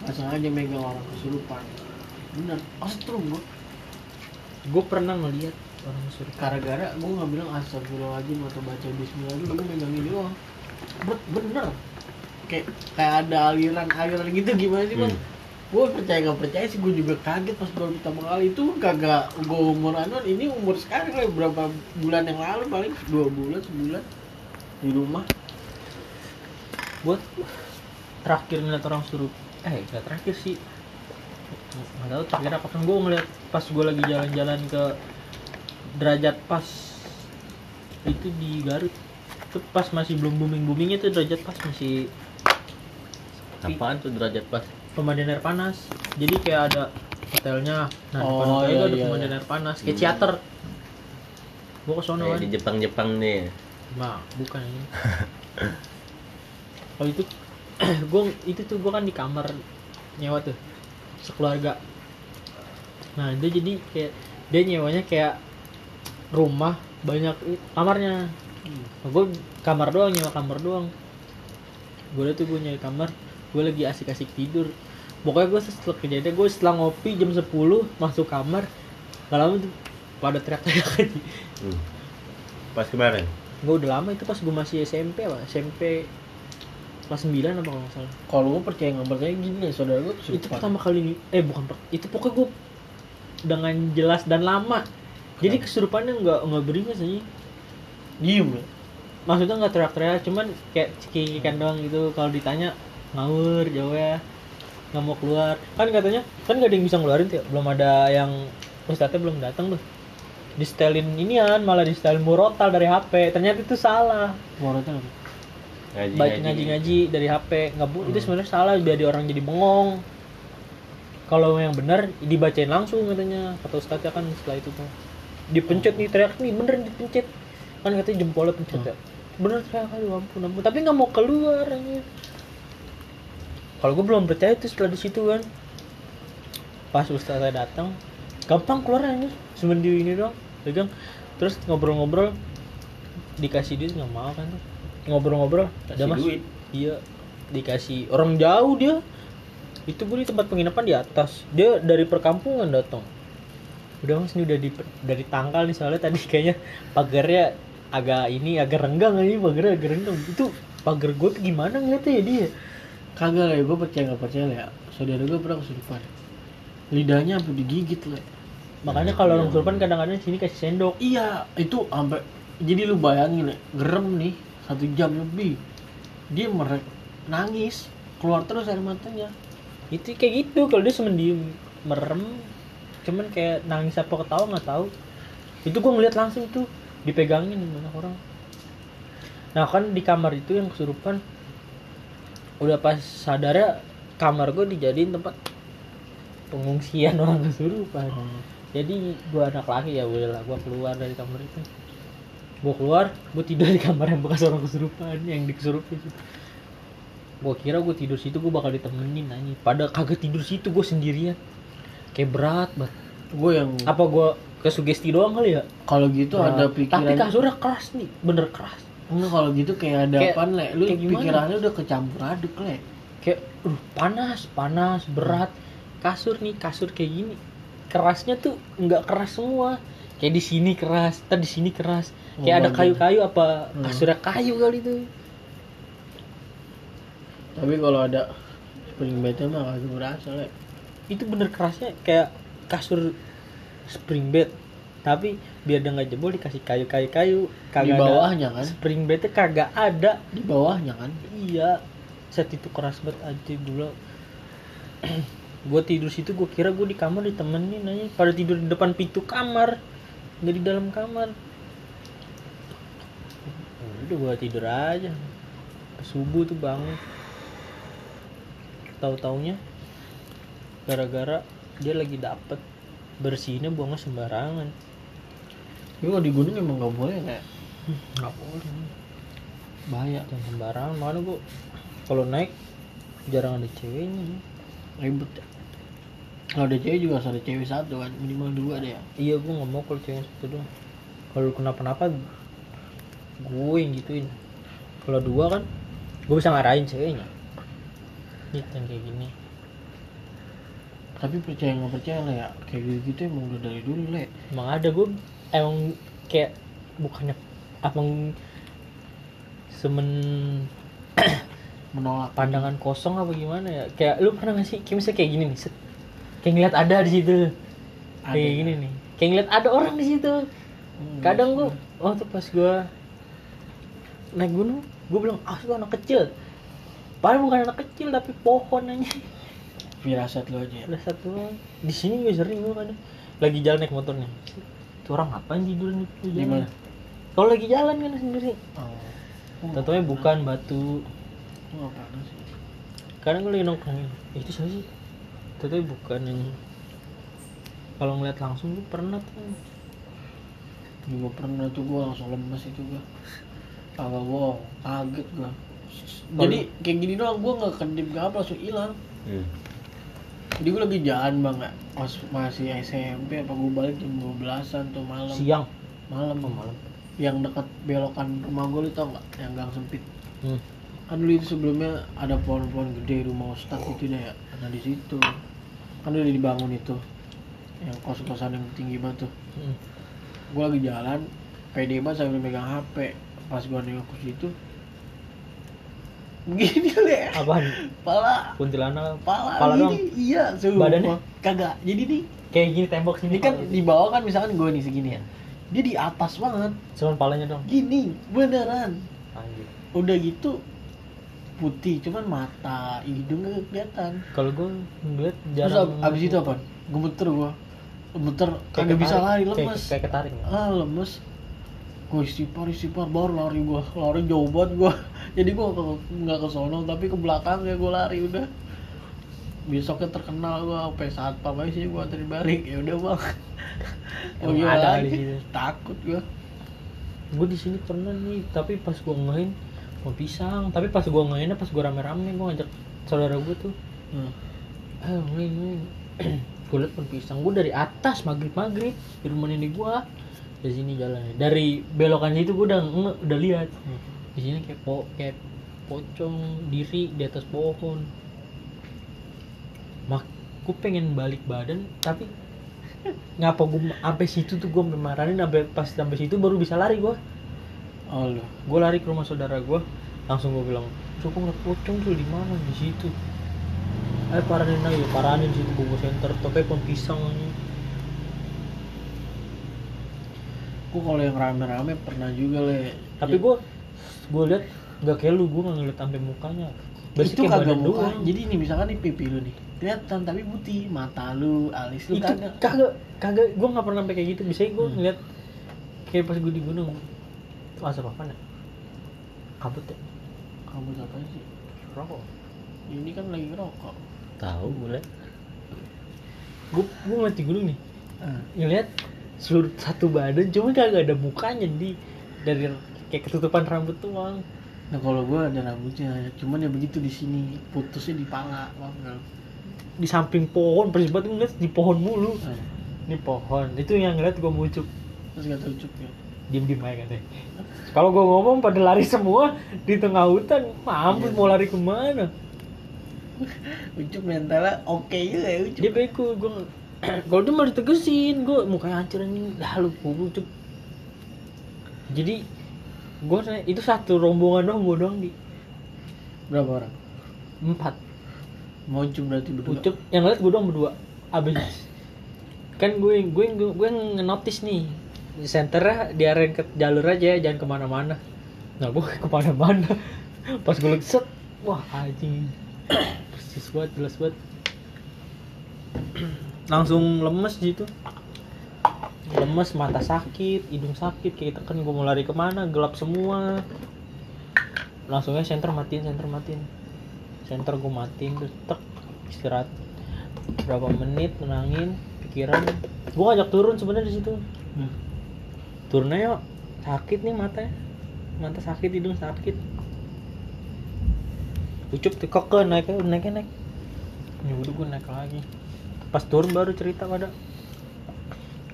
nggak sengaja megang orang kesurupan. Bener astrum gua. Gue pernah ngeliat orang suruh gara-gara gua nggak bilang astagfirullahaladzim atau baca bismillah dulu gua megang ini doang. Bet- bener. Kayak kayak ada aliran aliran gitu gimana sih bang? Hmm. gue percaya nggak percaya sih gue juga kaget pas baru pertama kali. Itu kagak gue umur anon ini umur sekarang lah berapa bulan yang lalu paling? Dua bulan sebulan. Di rumah. Buat terakhir ngeliat orang suruh eh gak terakhir sih. Nggak tahu terakhir apa kan gue ngeliat pas gue lagi jalan-jalan ke derajat pas itu di Garut itu pas masih belum booming boomingnya tuh derajat pas masih apaan tuh derajat pas pemandian air panas jadi kayak ada hotelnya nah Oh, depan hotel iya, itu ada iya, pemandian iya. air panas kayak Hmm. teater gue ke sono kan di Jepang Jepang nih Nah, bukan ini. Kalau itu gue itu tuh gue kan di kamar nyewa tuh sekeluarga. Nah dia jadi kayak dia nyewanya kayak rumah banyak kamarnya. Nah, gue kamar doang nyewa kamar doang. Gue tuh gue nyewa kamar, gue lagi asik-asik tidur. Pokoknya gue setelah kejadian gue setelah ngopi jam 10 masuk kamar, gak lama tuh pada teriak-teriak aja. Hmm. pas kemarin gue udah lama itu pas gue masih SMP apa SMP kelas 9 apa kalau nggak salah kalau gue percaya nggak percaya gini nih saudara gue itu pertama kali eh bukan per- itu pokoknya gue dengan jelas dan lama jadi kesurupannya nggak nggak beringas aja diem ya? Maksudnya nggak teriak-teriak cuman kayak cekikikan doang gitu. Kalau ditanya ngawur jauh ya. Nggak mau keluar. Kan katanya kan nggak ada yang bisa ngeluarin tuh ya. belum ada yang ustadznya belum datang tuh. Di setelin inian malah di setelin murotal dari HP ternyata itu salah. Apa? ngaji baik ngaji ngaji dari HP nggak bu itu sebenarnya salah biar dia orang jadi bengong. Kalau yang benar dibacain langsung katanya. Kata ustadznya kan setelah itu tuh dipencet nih teriak nih bener dipencet. Kan katanya jempolnya pencet ya. Bener teriak aduh ampun ampun. Tapi nggak mau keluar anjir kalau gue belum percaya tuh setelah di situ kan. Pas ustadznya datang gampang keluar anjir cuma di ini doang pegang. Terus ngobrol-ngobrol dikasih duit nggak mau kan ngobrol-ngobrol udah mas. duit. iya dikasih. Orang jauh dia. Itu pun di tempat penginapan di atas. Dia dari perkampungan datang udah mas ini udah di dari tangkal nih soalnya tadi kayaknya pagarnya agak ini agak renggang aja pagarnya agak renggang. Itu pagar gue tuh gimana ngeliatnya ya dia? Kagak lah gue percaya nggak percaya lah ya saudara gue pernah kesurupan lidahnya sampai digigit lah makanya kalau orang kesurupan kadang-kadang sini kasih sendok. Iya itu sampai jadi lu bayangin ya gerem nih satu jam lebih. Dia merek nangis keluar terus air matanya. Itu kayak gitu kalau dia cuma diem merem cuman kayak nangis apa ketawa nggak tahu. Itu gue ngeliat langsung tuh dipegangin banyak orang. Nah kan di kamar itu yang kesurupan udah pas sadarnya kamar gue dijadiin tempat pengungsian orang kesurupan. Jadi gue anak laki ya boleh lah gue keluar dari kamar itu. Gue keluar gue tidur di kamar yang bekas orang kesurupan yang dikesurupin situ gue kira gue tidur situ gue bakal ditemenin nanya pada kagak tidur situ gue sendirian kayak berat banget. Gue yang apa gue kesugesti doang kali ya? Kalau gitu ada Berat. pikiran tapi kasurnya keras nih. Bener keras. Enggak kalau gitu kayak ada Kayak- apaan le? Lu pikirannya udah kecampur aduk le. Kayak uh, panas panas berat. Kasur nih kasur kayak gini. Kerasnya tuh nggak keras semua. Kayak di sini keras tadi di sini keras. Oh, kayak ada bagian. kayu-kayu apa Hmm. kasurnya kayu kali tuh. Tapi kalau ada spring bednya mah kagak berasa le itu bener kerasnya kayak kasur spring bed. Tapi biar dia nggak jebol dikasih kayu-kayu kayu di kagak ada bawahnya kan? spring bednya kagak ada. Di bawahnya kan? Iya. Set itu keras banget aja dulu gue tidur situ gue kira gue di kamar ditemenin aja. Pada tidur di depan pintu kamar. Nggak di dalam kamar. Udah gue tidur aja. Subuh tuh bangun. Tahu taunya gara-gara dia lagi dapet bersihnya buangnya sembarangan. Tapi kalau di gunung emang nggak boleh kayak nggak boleh. Bahaya. Jangan sembarangan. Makanya gue kalau naik jarang ada ceweknya. Ribet. Ya kalau ada cewek juga harus ada cewek satu kan. Minimal dua deh. Ya iya gue nggak mau kalau cewek satu doang. Kalau kenapa-napa gue yang gituin. Kalau dua kan gue bisa ngarahin ceweknya. Nih yang kayak gini tapi percaya nggak percaya lah ya kayak gitu gitu emang udah dari dulu le. Emang ada gue emang kayak bukannya abang semen menolak. pandangan kosong apa gimana ya? Kayak lu pernah gak sih kayak misalnya kayak gini nih set. kayak ngeliat ada di situ. Ada. kayak gini nih kayak ngeliat ada orang di situ. Hmm, kadang gua oh tuh pas gua naik gunung gua bilang ah itu anak kecil. Padahal bukan anak kecil tapi pohon aja firasat lo aja. Ya. ada satu orang. di sini gue sering gue kadang. Lagi jalan naik motornya. Itu orang ngapain tidur di mana kalau lagi jalan kan sendiri. Oh. Tentunya bukan batu. nggak pernah sih. Kadang gue lagi nongkrong "Eh, itu siapa sih? Tentunya bukan yang kalau ngeliat langsung gue pernah tuh. Juga pernah tuh gue langsung lemes itu gue kagak bohong kaget gue jadi kayak gini doang gue nggak kedip gak apa langsung hilang. Hmm. Jadi gue lagi jalan banget pas masih SMP apa gue balik jam 12an tuh malam. Siang? Malam. Oh, malam. Yang dekat belokan rumah gue lu tau nggak? Yang gang sempit. Hmm. kan dulu itu sebelumnya ada pohon-pohon gede rumah ustadz itu deh ya. Nah di situ. Kan udah dibangun itu. Yang kos-kosan yang tinggi banget tuh. Hmm. gue lagi jalan pede banget sambil megang HP pas gue nengok ke situ begini deh. Apaan? Pala. Kuntilanak. Pala, Pala gini. iya sumpah. Badannya? kagak. Jadi nih kayak gini tembok sini. ini kan di bawah kan misalkan gue nih segini ya. Dia di atas banget. Cuman palanya dong gini beneran. Anjir. Udah gitu putih cuman mata hidung gak kelihatan. Kalau gue ngeliat terus jarang ab- abis itu apa? gemeter gua gemeter kayak kagak bisa lari Kayak- lemes. kayak ketarik. Ah lemes. Gue istighfar istighfar baru lari gua. Lari jauh banget gua jadi gua ke- nggak ke sono tapi ke belakang ya gua lari udah. Besoknya terkenal gua sampai saat pam aja sih gua anterin balik. Ya udah bang. Emang gimana? ada lagi takut gua. Gue di sini pernah nih tapi pas gue ngain mau pisang. Tapi pas gue ngainnya pas gue rame-rame gue ngajak saudara gue tuh. Hmm. ayo ngain ngain gue liat pohon pisang. Gue dari atas maghrib maghrib di rumah nenek gue dari sini jalannya. Dari belokan itu gue udah nge, udah lihat Hmm. Di sini kayak po kayak pocong diri di atas pohon. Mak gue pengen balik badan tapi ngapa gue sampai situ tuh gue marahin sampai pas sampai situ baru bisa lari gue oh lu. Gue lari ke rumah saudara gue langsung gue bilang cukup ngeliat pocong tuh di mana? Di situ. Eh paranin aja paranin di situ gue center tapi pohon pisang. Gua kalau yang rame-rame pernah juga le. Tapi gue gue lihat nggak kayak lu gue nggak ngeliat sampai mukanya. Basic itu kagak muka. doang. jadi nih misalkan nih pipi lu nih kelihatan tapi putih mata lu alis lu itu kagak. kagak kagak gue nggak pernah sampai kayak gitu. Biasanya gue Hmm. ngeliat kayak pas gue di gunung. Itu asap apa ya kabut ya? Kamu apa sih? Rokok. Ini kan lagi rokok Tahu boleh. gue gue ngeliat di gunung nih. Ah. ngeliat seluruh satu badan cuma kagak ada mukanya di dari kayak ketutupan rambut doang nah kalau gua ada rambutnya cuman ya begitu di sini putusnya di pala paham lu? di samping pohon persis banget ngeliat di pohon mulu. Ah. ini pohon itu yang ngeliat gue muncul terus kata ucup ya diem diem aja katanya. Kalau gue ngomong pada lari semua di tengah hutan mampus Iya. mau lari ke mana? Ucup mentalnya oke juga ya ucup. Dia bego gue kalau dia malah ditegesin gue mukanya hancur anjing dah lu gue cuk jadi gue itu satu rombongan doang gue doang di. Berapa orang? Empat. Mau berarti berdua? Ucup. Yang ngeliat gue doang berdua abis. Kan gue gue gue, gue ngenotis nih. Di senternya diarahin ke jalur aja jangan ke mana-mana. Nah gue ke mana-mana. Pas gue set wah anjing. Persis banget jelas banget. Langsung lemes gitu lemes mata sakit hidung sakit kayak gitu kan. Gue mau lari ke mana? Gelap semua. Langsungnya center matiin center matiin. Center gue matiin terus tek istirahat. Berapa menit menangin pikiran. Gue ngajak turun sebenarnya di situ. Hmm. turunnya yuk sakit nih matanya mata sakit hidung sakit. Ucup tuh kok ke naik. Naik naik ya udah gue naik lagi. Pas turun baru cerita pada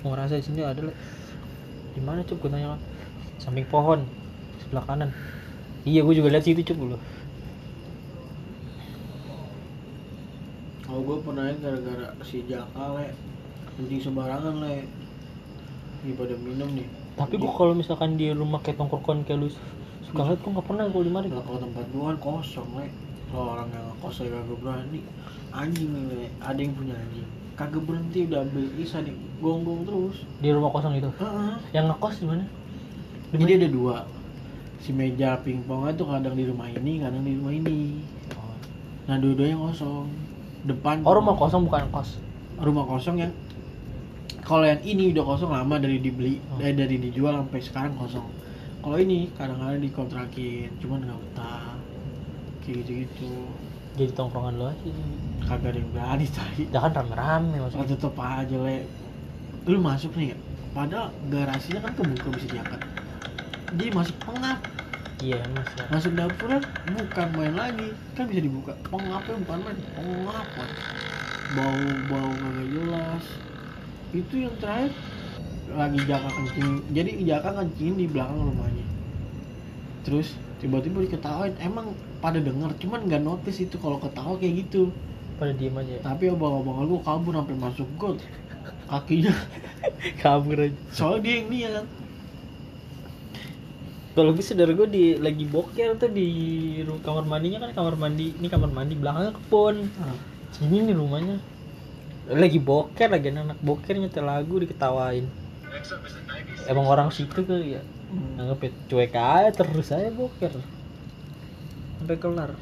mau ngerasa di sini ada di mana cup gue tanya samping pohon sebelah kanan. Iya gue juga lihat situ cup dulu. Kalau gue pernah gara-gara si Jaka le. Kencing sembarangan le. Ini pada minum nih. Tapi gua kalau misalkan di rumah kayak tongkrongan kayak lu suka liat gua nggak pernah gua di mari Nah, kalau tempat gua kan kosong le. Kalau orang yang kos saya kagak berani. Anjing nih le. Ada yang punya anjing kagak berhenti udah ambil isa nih. Gonggong terus. Di rumah kosong itu? Heeh. yang ngekos di mana? Di jadi ada dua. Si meja pingpongnya tuh kadang di rumah ini kadang di rumah ini. Nah dua-duanya kosong. Depan oh rumah kosong bukan kos? Rumah kosong yang kalau yang ini udah kosong lama dari dibeli Oh. eh, dari dijual sampai sekarang kosong. Kalau ini kadang-kadang dikontrakin cuman nggak betah. Kayak gitu-gitu jadi tongkrongan lu aja. Kagak ada yang berani cari ya kan rame-rame oh, maksudnya tetep aja le lu masuk nih ya padahal garasinya kan kebuka bisa diangkat. Dia masuk pengap. Iya mas ya masuk dapurnya bukan main lagi. Kan bisa dibuka. Pengapnya bukan main. Pengap Mas. bau bau kagak jelas. Itu yang terakhir lagi jaka kencing. Jadi jaka kencing di belakang rumahnya terus tiba-tiba diketawain emang pada denger cuman nggak notice itu kalau ketawa kayak gitu. Pada diem aja tapi abang-abang gue kabur sampai masuk got kakinya. Kabur aja. Soalnya dia yang niat. Kalau gue saudara gue di lagi boker tuh di kamar mandinya kan kamar mandi ini kamar mandi belakangnya kebun. Sini nih rumahnya. Lagi boker lagi anak boker nyetel lagu diketawain. Emang orang situ kali ya Ya cuek aja terus aja boker. Sampai kelar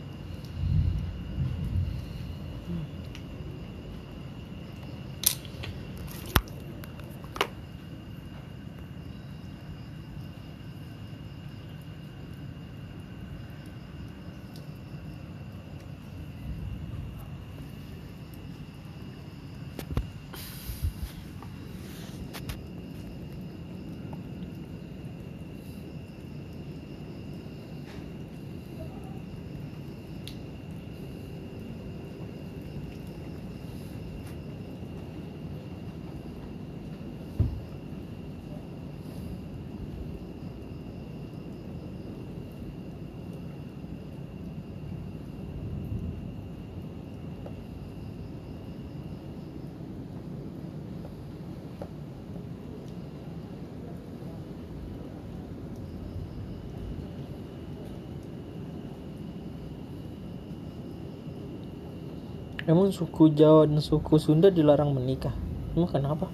emang suku Jawa dan suku Sunda dilarang menikah. Emang kenapa?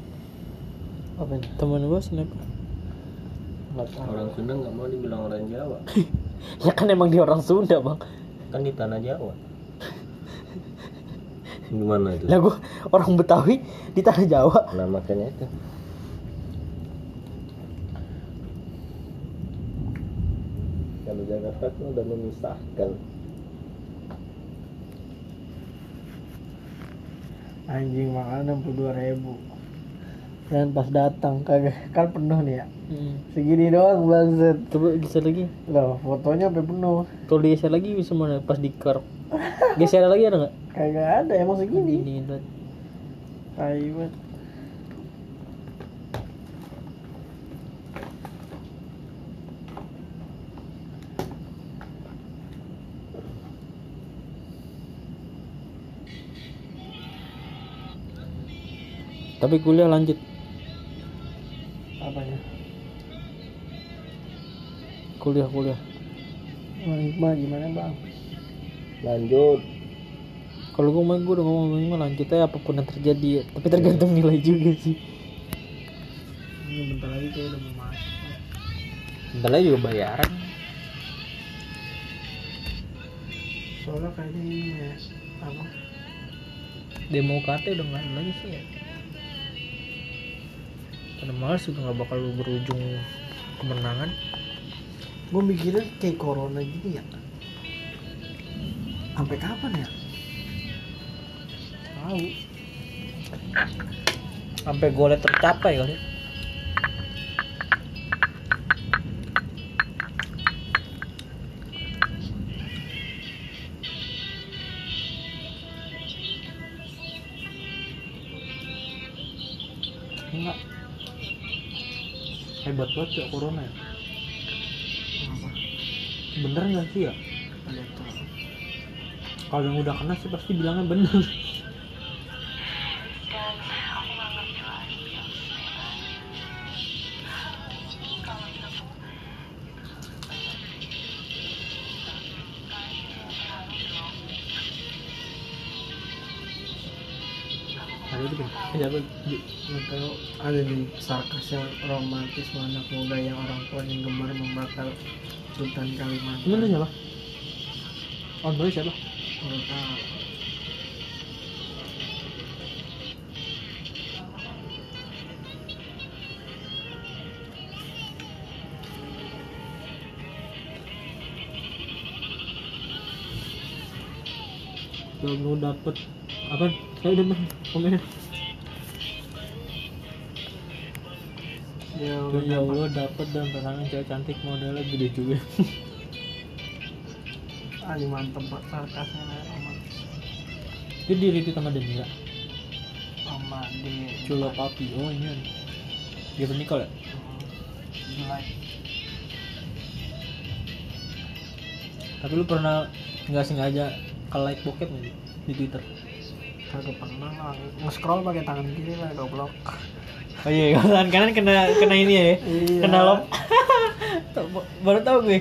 Apa nih teman gue kenapa orang Sunda nggak mau dibilang orang Jawa. Ya kan emang dia orang Sunda bang. Kan di tanah Jawa. Gimana itu? Lah gue orang Betawi di tanah Jawa. Nah makanya itu. Kalau Jakarta kan udah memisahkan anjing makan enam puluh dua ribu. Dan pas datang kagak kan penuh nih ya. Segini doang bangset coba geser lagi. Loh fotonya sampai penuh. Kalau digeser lagi bisa mana? Pas di curve geser lagi ada nggak? Kagak ada emang segini. Ini tai tapi kuliah lanjut. Apanya? Kuliah kuliah Bang Hikmah gimana bang? Lanjut. Kalau gue main gue udah ngomong Ima, lanjut aja apa pun yang terjadi. Ya. tapi tergantung nilai juga sih. Ini bentar lagi kayak udah mau masuk. Bentar lagi juga bayaran. Soalnya kayaknya ini ya apa? Demo UKT udah nggak lagi sih ya karena malas juga nggak bakal berujung kemenangan. Gue mikirnya kayak corona gini ya. Sampai kapan ya? Tahu. Sampai golnya tercapai kali enggak hebat banget ya corona ya. Bener nggak sih ya? Kalau yang udah kena sih pasti bilangnya bener. Ada apa? Tahu ada di sarkas yang romantis anak muda yang orang tuanya gemar membakar Sultan Kalimantan. Itu siapa? On boy siapa? Nggak tahu. Mau dapet apa saya udah bang komennya ya Allah dapet dan pasangan cewek cantik modelnya gede juga. Ali mantep pak. Sarkasnya romantis itu di retweet sama Denira sama di Cula Papi. Oh ini Given Nicole ya? Like tapi lu pernah nggak sengaja ke like bokep di, di Twitter? Kagak pernah lah. Nge-scroll pakai tangan kiri lah goblok oh iya tangan kanan kena kena ini ya Iya. kena lop. Tuh, baru tahu gue.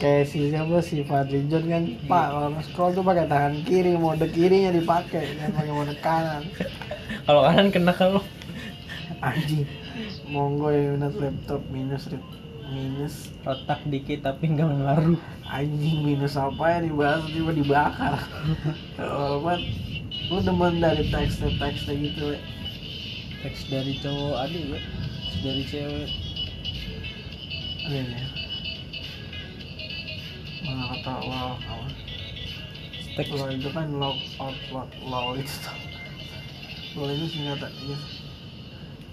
Kayak si siapa si Fadli John kan pak kalau nge-scroll tuh pakai tangan kiri mode kirinya dipakai jangan pakai mode kanan. Kalau kanan kena kalau anjing. Monggo ya minus laptop minus minus retak dikit tapi nggak ngaruh. Anjing minus apa ya dibahas tiba dibakar. Oh man lu demen dari teks teks gitu le. Teks dari cowok ada ya? Dari cewek. Iya ya mana kata wow kawan? Teks. Lol itu kan log out log lol itu. Lol itu singkatan ya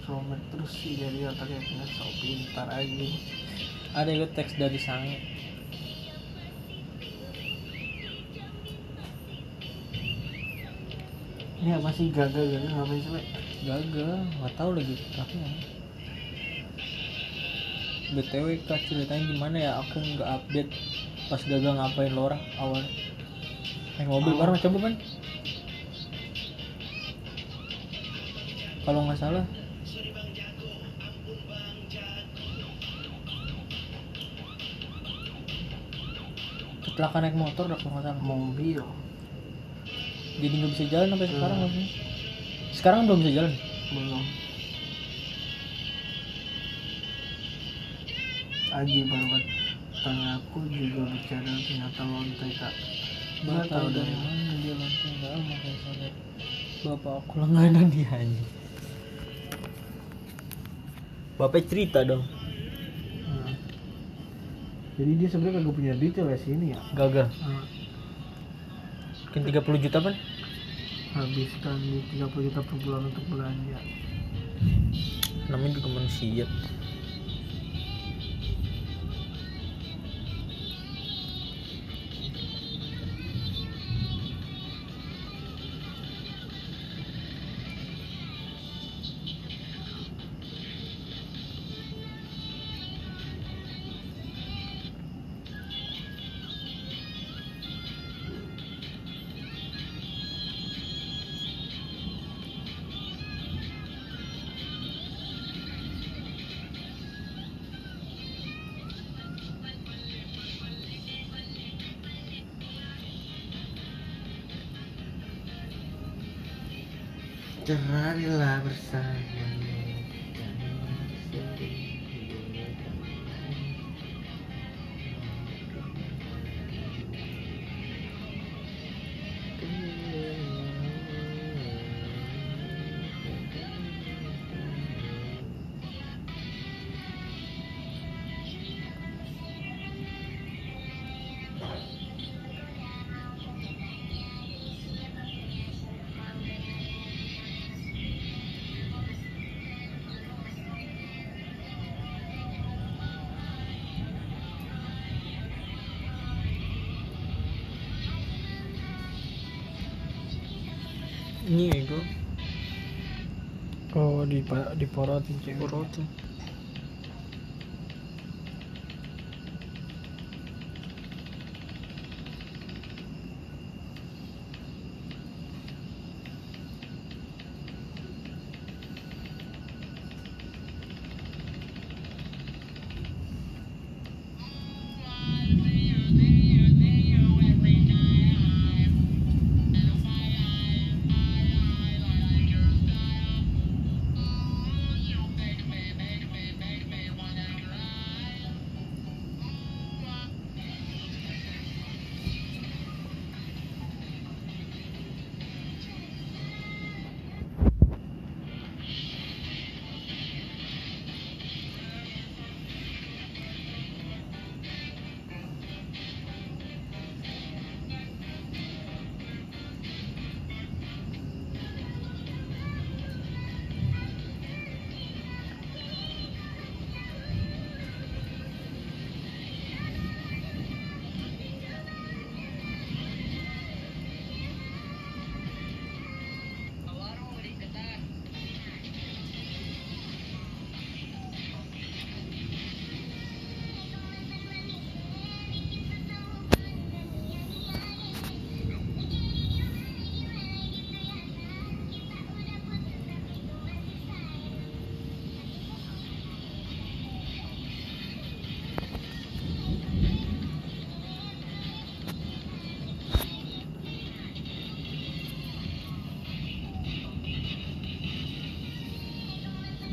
Somet terus sih jadi otaknya punya so pintar aja. Ada juga teks dari sange ini apa sih gagal gagal ngapain sih gagal nggak tahu lagi tapi btw kak ceritanya gimana ya? Aku nggak update. Pas gagal ngapain lo orang awal? Naik mobil Oh. bareng coba kan kalau nggak salah. Kecelakaan naik motor dah kalau nggak salah. Mobil jadi nggak bisa jalan sampai sekarang Hmm. maksudnya. Sekarang belum bisa jalan. Belum. Aji banget tanganku juga bicara ternyata lontai tak Nggak Nggak tahu dari mana. dia lonceng nggak mau kayak saya lihat. Bapak aku langganan dia anjing bapak cerita dong. Hmm. jadi dia sebenarnya kagak punya duit ya les ini ya? Gagal Hmm. Mungkin 30 juta kan habiskan di 30 juta per bulan untuk belanja. Namanya juga manusia Bertemanlah bersama di diporotin cewek porotin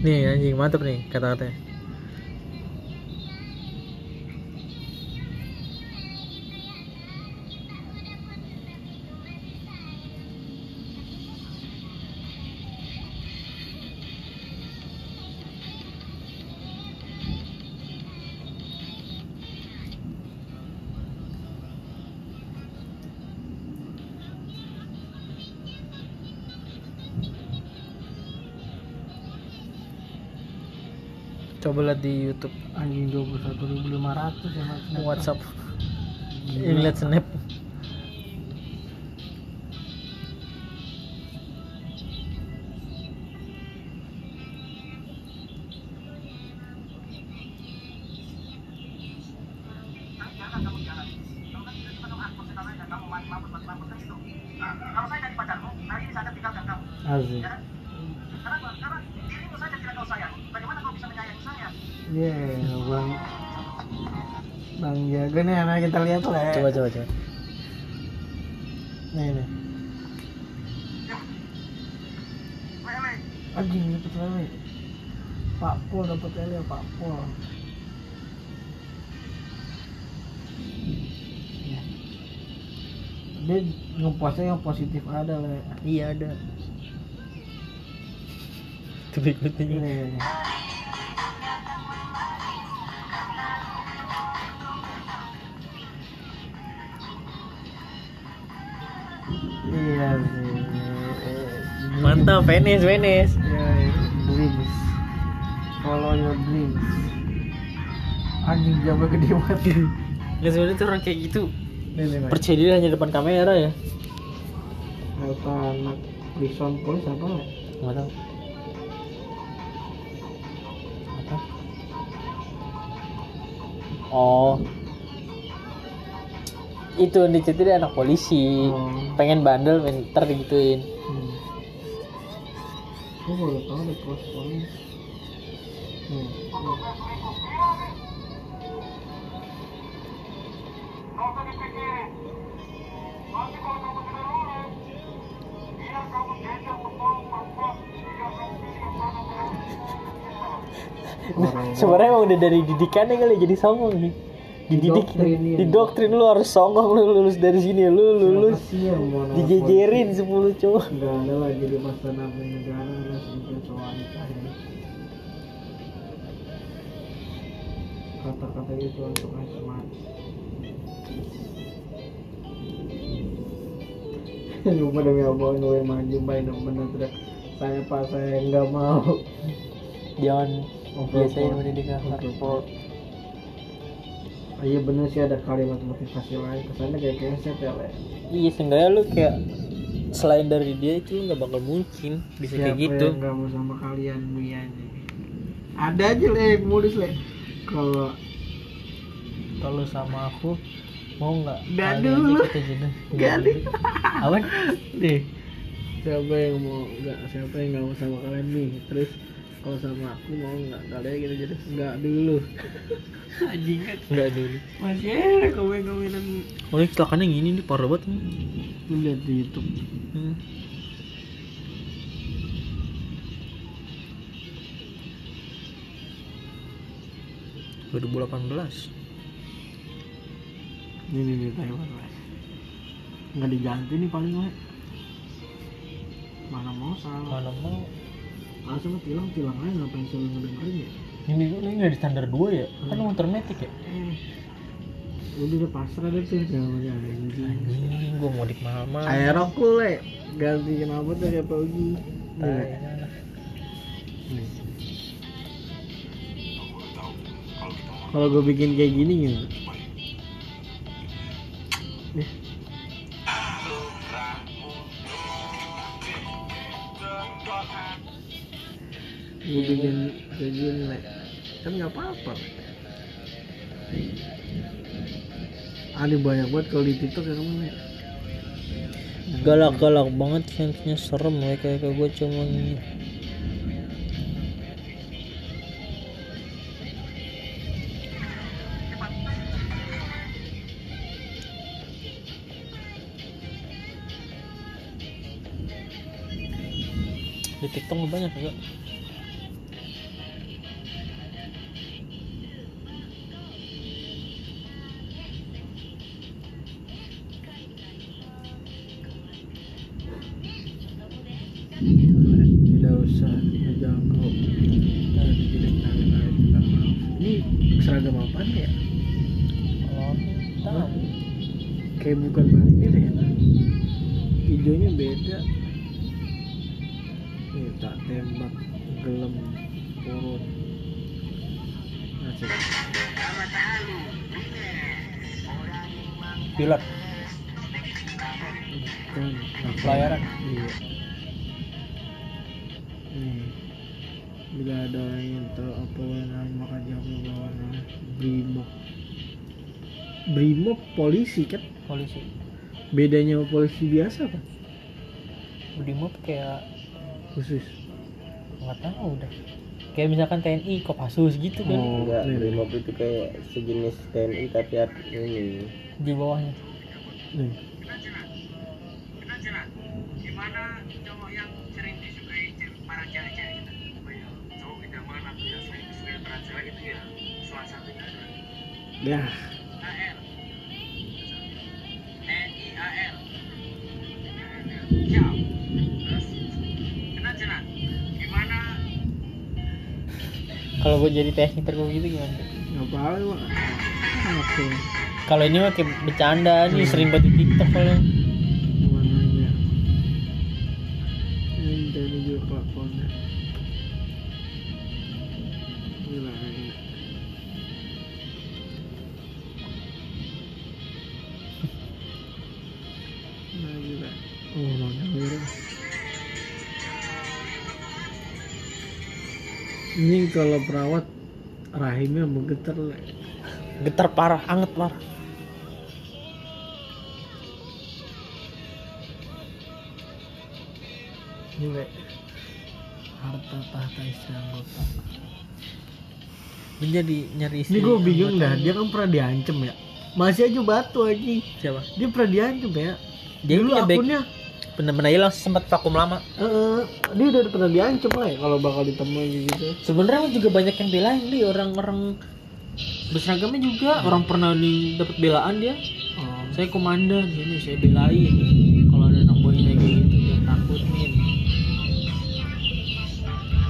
nih anjing mantep nih kata-katanya coba lihat di YouTube. Anjing 21.500 ya mas. WhatsApp. Ini lihat snap. Asik. Iya, bang. Bang jago nih anak kita lihat lah. ya. coba coba coba Nih nih. Anjing dapat lele. Pak Pol dapat lele Pak Pol. Ya. Dia ngepostnya yang positif ada le. iya ada itu berikutnya Mantap Venice Venice Ya, dreams. Follow your dreams. Anjing jamnya gede banget. nggak sebenarnya tuh orang kayak gitu percaya diri hanya depan kamera ya Kata anak prison police apa? Mas? nggak tahu apa oh itu di situ dia anak polisi Oh. pengen bandel main ntar digituin Hmm. Gue baru tahu ada cross. Hmm. sebenarnya emang udah dari didikannya kali jadi sombong nih dididik Didoktrin, iya. didoktrin lu harus songong lu lulus dari sini lu lulus nolak dijejerin 10 cowok Enggak ada lah jadi masa nabi negara bikin soal nikah ya. Kata-kata itu untuk informasi. Lupa demi Allah gue maju benar tidak saya pak saya nggak mau jangan biasain mendidik. Ah, Iya bener sih ada kalimat motivasi lain. Kesannya kayak keset ya? Le. iya seenggaknya lu kayak selain dari dia itu lu nggak bakal mungkin bisa kayak Siapa gitu. yang nggak mau sama kalian Mianya ada aja le mulus le. Kalau kalau sama aku mau nggak? Aja dulu. Nggak apa? Nih siapa yang mau nggak siapa yang nggak mau sama kalian nih terus kalau sama aku mau nggak kalian gitu jadi nggak dulu. Anjing kan? Nggak dulu. Masih ada komen komenan oh ini kecelakaan yang ini nih parah banget nih. Lu lihat di YouTube. Hmm. dua ribu delapan belas. Ini nih nih Taiwan nggak diganti nih paling le mana mau salah? Mana mau langsung tilang tilang aja ngapain selalu ngedengerin ya? Ini ini di standar dua ya? Kan motor metik ya? Eh udah udah pasrah deh tuh jawabannya anjing. Anjing gua mau dik mahal-mahal Aerokul le. Ganti kenapa tuh kayak Paugi Tai. kalau gue bikin kayak gini ya gue bikin kayak gini le kan nggak apa-apa. Ada banyak banget kalau di tiktok ya kamu galak-galak banget fansnya serem ya kayak gue cuman di tiktok banyak juga polisi kan? Polisi. Bedanya sama polisi biasa apa? Brimob kayak khusus. Nggak tahu deh kayak misalkan TNI Kopassus gitu kan? Oh. enggak iya. brimob itu kayak sejenis TNI tapi ini. Di bawahnya. Nih gimana cowok yang sering disukai para cewek-cewek gitu apa ya cowok idaman atau yang sering disukai para cewek itu ya. Salah satunya adalah ya kalau gue jadi teknik tergolong gitu gimana? Nggak apa-apa kalau ini mah kayak bercanda nih Hmm. sering banget di TikTok kalau kalau perawat rahimnya bergetar Le. getar parah anget parah ini Le. harta tahta istri anggota dia jadi nyari Ini gue bingung dah, dia kan pernah diancem ya. Masih aja batu aja. siapa Dia pernah diancem ya. dia Dulu back akunnya, bener-bener hilang sempat vakum lama. Eh, dia udah pernah diancem lah ya kalau bakal ditemuin gitu. sebenarnya juga banyak yang belain dia orang-orang berseragamnya juga. Orang pernah di dapat belaan dia. Oh. saya komandan ini saya belain. Kalau ada anak buahnya kayak gitu jangan takutin.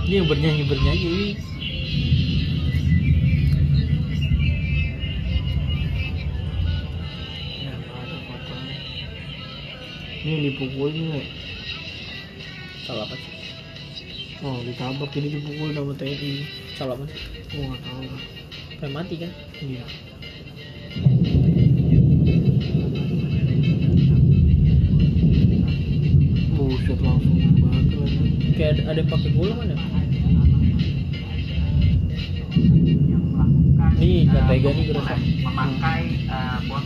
Ini yang bernyanyi bernyanyi Ini dipukulin ya. salah apa sih Oh, ditabrak ini dipukul sama TNI. salah apa sih Oh, nggak tahu. kayak mati kan Iya. Buset langsung bakal aja. kayak ada, ada yang pakai gula kan ya yang melakukan nih eh, gak pegang nih memakai eh, botol